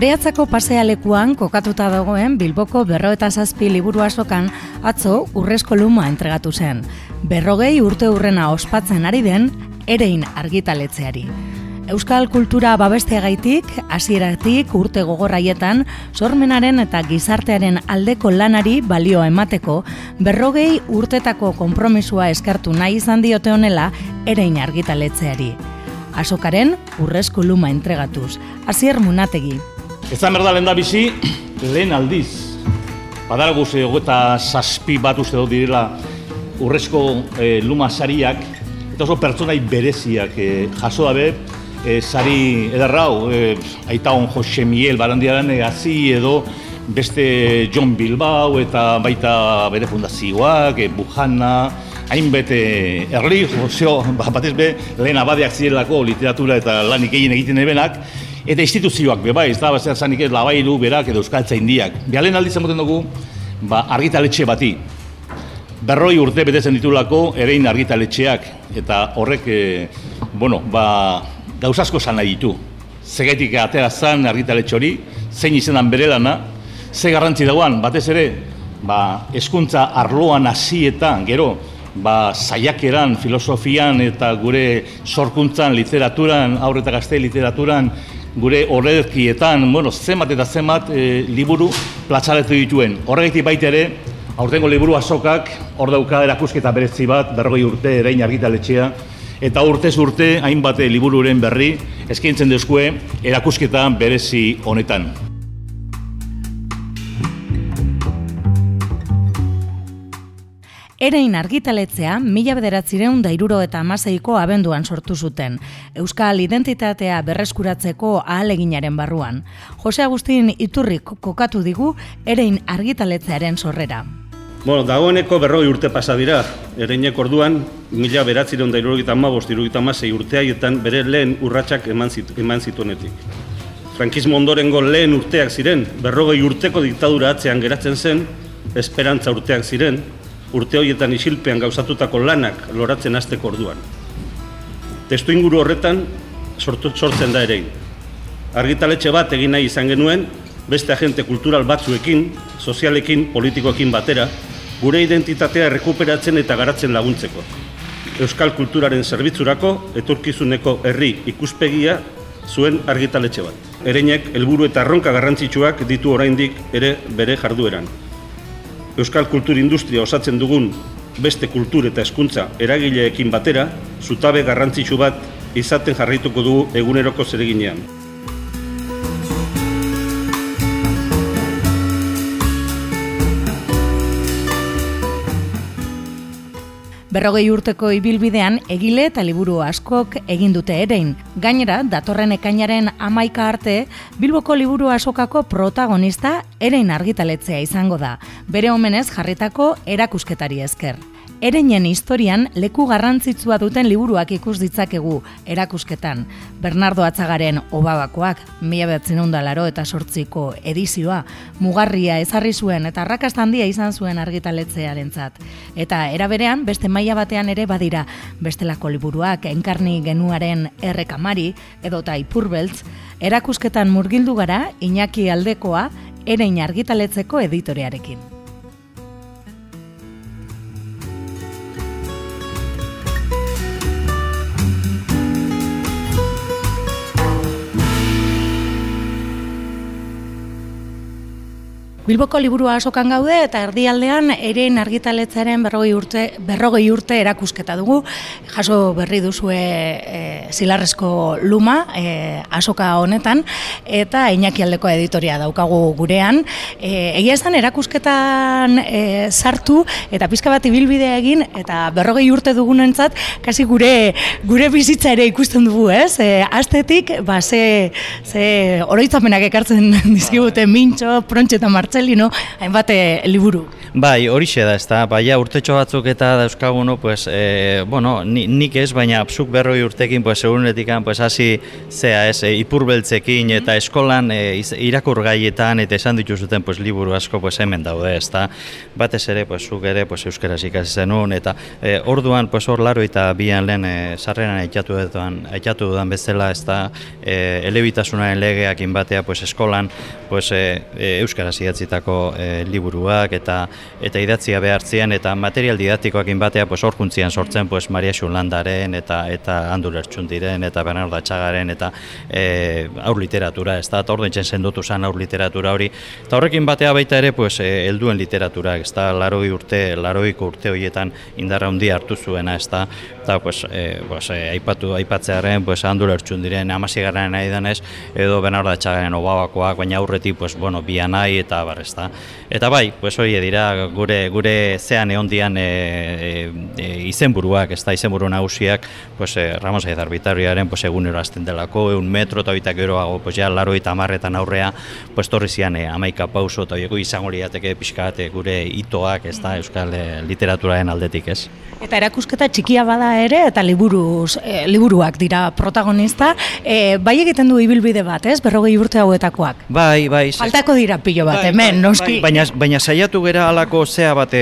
Areatzako pasealekuan kokatuta dagoen Bilboko berro eta zazpi liburu asokan atzo urrezko luma entregatu zen. Berrogei urte urrena ospatzen ari den erein argitaletzeari. Euskal kultura babesteagaitik, hasieratik urte gogorraietan, sormenaren eta gizartearen aldeko lanari balio emateko, berrogei urtetako konpromisua eskartu nahi izan diote honela erein argitaletzeari. Asokaren urrezko luma entregatuz. Asier Munategi, Ezan berda lehen da bizi, lehen aldiz. Badara guz, eta zazpi bat uste dut direla urrezko e, luma sariak, eta oso pertsonai bereziak e, jaso dabe, e, sari edarrau, e, aita hon Jose Miel barandiaren egazi edo beste John Bilbao eta baita bere fundazioak, e, Bujana, hainbete erli, ozio, batez be, lehen abadeak zirelako literatura eta lanik egin egiten ebenak, eta instituzioak be bai, ez da bazer zanik ez labailu berak edo euskaltza indiak. Bialen aldiz emoten dugu, ba, argitaletxe bati. Berroi urte betetzen ditulako erein argitaletxeak eta horrek, e, bueno, ba, gauzasko zan nahi ditu. Zegaitik atera zan argitaletxe hori, zein izenan bere lana, ze garrantzi dagoan, batez ere, ba, eskuntza arloan hasietan gero, ba, zaiakeran, filosofian eta gure sorkuntzan, literaturan, aurreta gazte literaturan, gure horrekietan, bueno, zemat eta zemat e, liburu platzaletu dituen. Horregatik baita ere, aurtengo liburu azokak, hor dauka erakusketa berezi bat, berrogei urte, erein argitaletxea, eta urtez urte, hainbat libururen berri, eskaintzen dezkue, erakusketa berezi honetan. Erein argitaletzea mila bederatzireun dairuro eta amaseiko abenduan sortu zuten, Euskal identitatea berreskuratzeko ahaleginaren barruan. Jose Agustin Iturrik kokatu digu Erein argitaletzearen sorrera. Bueno, dagoeneko berroi urte pasa dira, ereinek orduan, mila beratzireun dairuro eta amabost, amasei urteaietan bere lehen urratsak eman, zitu, eman zituenetik. Frankismo ondorengo lehen urteak ziren, berrogei urteko diktadura atzean geratzen zen, esperantza urteak ziren, urte horietan isilpean gauzatutako lanak loratzen hasteko orduan. Testu inguru horretan sortu, sortzen da ere. Argitaletxe bat egin nahi izan genuen, beste agente kultural batzuekin, sozialekin, politikoekin batera, gure identitatea errekuperatzen eta garatzen laguntzeko. Euskal kulturaren zerbitzurako, eturkizuneko herri ikuspegia zuen argitaletxe bat. Ereinek helburu eta arronka garrantzitsuak ditu oraindik ere bere jardueran. Euskal kultur industria osatzen dugun beste kultur eta hezkuntza eragileekin batera, zutabe garrantzitsu bat izaten jarraituko dugu eguneroko zereginean. Berrogei urteko ibilbidean egile eta liburu askok egin dute erein. Gainera, datorren ekainaren amaika arte, Bilboko liburu asokako protagonista erein argitaletzea izango da. Bere omenez jarritako erakusketari esker. Ereinen historian leku garrantzitsua duten liburuak ikus ditzakegu erakusketan. Bernardo Atzagaren obabakoak, mila behatzen laro eta sortziko edizioa, mugarria ezarri zuen eta handia izan zuen argitaletzearen zat. Eta eraberean, beste maila batean ere badira, bestelako liburuak, enkarni genuaren errekamari, edota ipurbeltz, erakusketan murgildu gara, Iñaki aldekoa, erein argitaletzeko editorearekin. Bilboko liburua asokan gaude eta erdialdean eren argitaletzaren berrogei urte, berrogei urte erakusketa dugu. Jaso berri duzue e, zilarrezko luma e, asoka honetan eta Iñaki aldeko editoria daukagu gurean. E, egia esan erakusketan e, sartu eta pizka bat ibilbidea egin eta berrogei urte dugunentzat kasi gure gure bizitza ere ikusten dugu, ez? E, astetik, ba, ze, ze oroitzamenak ekartzen dizkibute mintxo, prontxe eta Martzelino, hainbat eh, liburu. Bai, horixe da, ezta, baina urtetxo batzuk eta dauzkaguno, pues, e, bueno, ni, nik ez, baina zuk berroi urtekin, pues, segurunetikan, pues, hasi zea ez, e, ipurbeltzekin eta eskolan e, irakurgaietan eta esan dituzuten pues, liburu asko pues, hemen daude, ezta. Batez ere, pues, zuk ere, pues, euskaraz ikasi zenun, eta e, orduan, pues, hor laro eta bian lehen e, sarreran aitatu dudan, aitatu dudan bezala, ezta, e, elebitasunaren legeakin batea, pues, eskolan, pues, e, e, euskaraz idatzitako e, liburuak eta eta idatzia behartzean eta material didaktikoekin batea pues horkuntzian sortzen pues Maria Xulandaren eta eta Andur Ertxundiren eta Bernardo Atxagaren eta e, aur literatura, ez da, eta ordentzen sendotu zen aur literatura hori. Eta horrekin batea baita ere, pues, e, helduen literatura, ez da, laroi urte, laroiko urte horietan indarra handia hartu zuena, ez da, eta, pues, e, pues, e, aipatu, aipatzearen, pues, Andur Ertxundiren amasigarren nahi denez, edo Bernardo Atxagaren obabakoak, baina aurretik, pues, bueno, bianai eta bar. Eta bai, pues, hori dira, gure, gure zean egon dian e, e, e, izenburuak, ez da, izenburu nagusiak, pues, e, Ramos Aizar Bitarriaren, pues, egunero azten delako, egun metro eta bitak geroago, pues, ja, laro eta marretan aurrea, pues, torri zian e, amaika pauso, eta horieko izango liateke pixka gure itoak, ez da, euskal e, literaturaren aldetik, ez. Eta erakusketa txikia bada ere, eta liburuz, eh, liburuak dira protagonista, eh, bai egiten du ibilbide bat, ez? Berrogei urte hauetakoak. Bai, bai, Faltako dira pilo bat, Bai, hemen, bai, noski. bai, Baina, baina saiatu gera alako zea bate,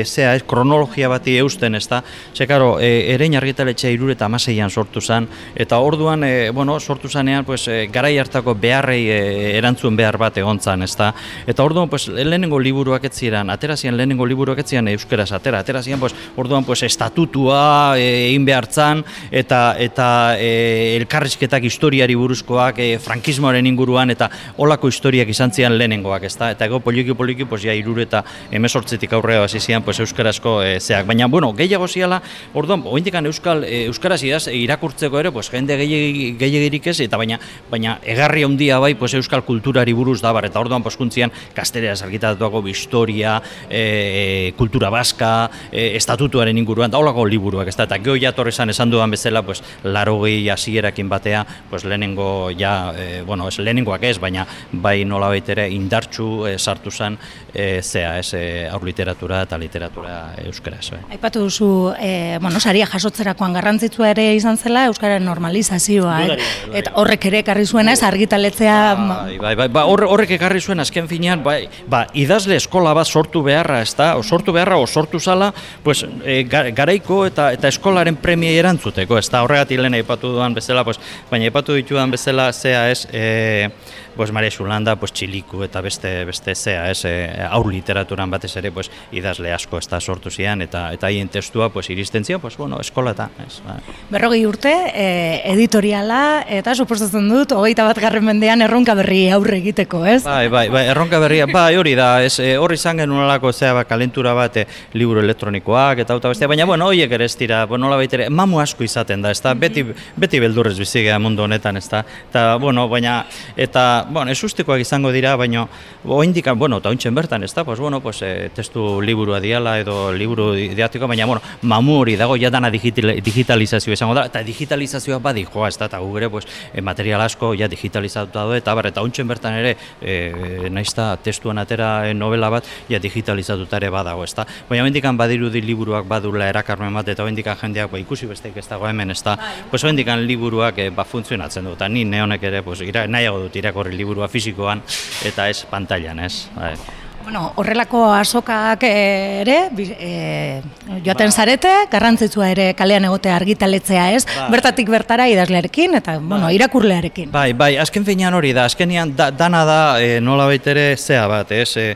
e, zea, ez, kronologia bati eusten, ez da? Ze, karo, e, erein argitaletxea irure eta amaseian sortu zen, eta orduan, e, bueno, sortu zanean, pues, e, garai hartako beharrei e, erantzun behar bat egon zan, ez da? Eta orduan, pues, lehenengo liburuak ez ziren, atera ziren lehenengo liburuak ez ziren euskeraz atera, atera ziren, pues, orduan, pues, estatutua e, egin behar zan, eta, eta e, elkarrizketak historiari buruzkoak, e, frankismoaren inguruan, eta olako historiak izan ziren lehenengoak, ezta? Eta ego poliki poliki pues ja irure eta emezortzetik aurrera hasi zian pues euskarazko e, zeak. Baina bueno, gehiago ziala, orduan oraindikan euskal e, euskaraz idaz irakurtzeko ere pues jende gehiegi gehiegirik ez eta baina baina egarri handia bai pues euskal kulturari buruz da bar eta orduan poskuntzian gaztereaz argitatutako historia, e, kultura baska, e, estatutuaren inguruan da holako liburuak, ezta? Eta gero ja torrezan esan dudan bezala pues 80 hasierakin batea pues lehenengo ja e, bueno, ez lehenengoak ez, baina bai nolabait ere indartsu e, sartu zen e, zea, ez, e, aur literatura eta literatura euskaraz. Bai. Aipatu duzu, eh, bueno, saria jasotzerakoan garrantzitsua ere izan zela Euskararen normalizazioa, eh? eta horrek ere ekarri zuena ez argitaletzea Bai, bai, bai, ba, horre, horrek ekarri zuen azken finean, bai, ba, idazle eskola bat sortu beharra, ez da, o sortu beharra, o sortu zala, pues, e, ga- garaiko eta eta eskolaren premiei erantzuteko, ez da, horregatik lehen aipatu duan bezala, pues, baina aipatu ditudan bezala, zea ez, e, pues, Maria Xulanda, pues, txiliku eta beste, beste zea, ez, e, aur literaturan batez ere, pues, idazle asko ez da sortu zian, eta eta haien testua, pues, iristen zian, pues, bueno, eskola eta, ez, ba. Berrogei urte, eh, editoriala, eta suposatzen dut, hogeita bat garren mendean erronka berri aurre egiteko, ez? Bai, bai, bai, erronka berria, bai, hori da, ez, e, hori izan genuen alako, zea, ba, kalentura bat, e, liburu elektronikoak, eta auta bestea, baina, bueno, horiek ere ez dira, bueno, nola baitere, mamu asko izaten da, ez da, beti, beti beldurrez bizi mundu honetan, ez da, eta, bueno, baina, eta, bueno, ez ustikoak izango dira, baina, oindik, bueno, eta ointzen bertan, ez da, pues, bueno, pues, e, testu liburua diala, edo liburu didaktikoa, baina, bueno, mamu hori dago, ja dana digital, digitalizazio izango da, eta digitalizazioa badi joa, ez da, eta gu ere, pues, e, material asko, ja digitalizatuta daude, eta bar, eta ointzen bertan ere, e, naiz eta testuan atera novela bat, ja digitalizatuta ere badago, ezta. Baina hendikan badirudi liburuak badula erakarmen bat, eta hendikan jendeak ba, ikusi besteik ez dago hemen, ezta. Pues hendikan liburuak e, ba, funtzionatzen du, eta ni neonek ere pues, ira, nahiago dut irakorri liburua fisikoan, eta ez pantailan, ez. Bai. Bueno, horrelako asokak eh, ere, eh, joaten zarete, garrantzitsua ere kalean egotea argitaletzea ez, bertatik bertara idazlearekin eta bueno, irakurlearekin. Bai, bai, azken finean hori da, azkenean da, dana da e, nola ere zea bat, ez? E,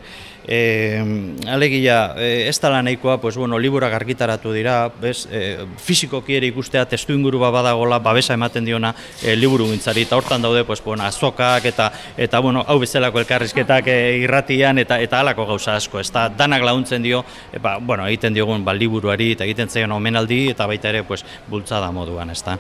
e, alegia, e, ez dala nahikoa, pues, bueno, liburak argitaratu dira, bez, e, fizikoki ere ikustea testu inguru bat badagola, babesa ematen diona e, liburu gintzari, eta hortan daude, pues, bueno, azokak, eta, eta bueno, hau bezalako elkarrizketak e, irratian, eta eta halako gauza asko, ez da, danak laguntzen dio, e, ba, bueno, egiten diogun ba, liburuari, eta egiten zaion omenaldi, eta baita ere, pues, bultzada moduan, ez da.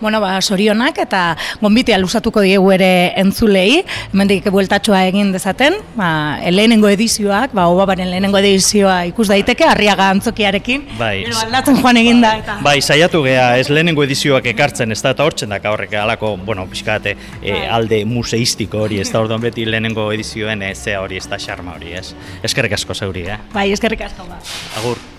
Bueno, ba, sorionak eta gonbitea lusatuko diegu ere entzulei, hemendik bueltatxoa egin dezaten, ba, lehenengo edizioak, ba, obabaren lehenengo edizioa ikus daiteke, arriaga antzokiarekin, Bai. Gero aldatzen joan egin da, eta... Bai, saiatu gea, ez lehenengo edizioak ekartzen, ez da, eta hortzen da, horrek alako, bueno, pixkate, e, Bai. alde museistiko hori, ez da, orduan beti lehenengo edizioen e, zea hori, ez da, xarma hori, ez. Eskerrik asko zeuri, eh? Bai, eskerrik asko ba. Agur.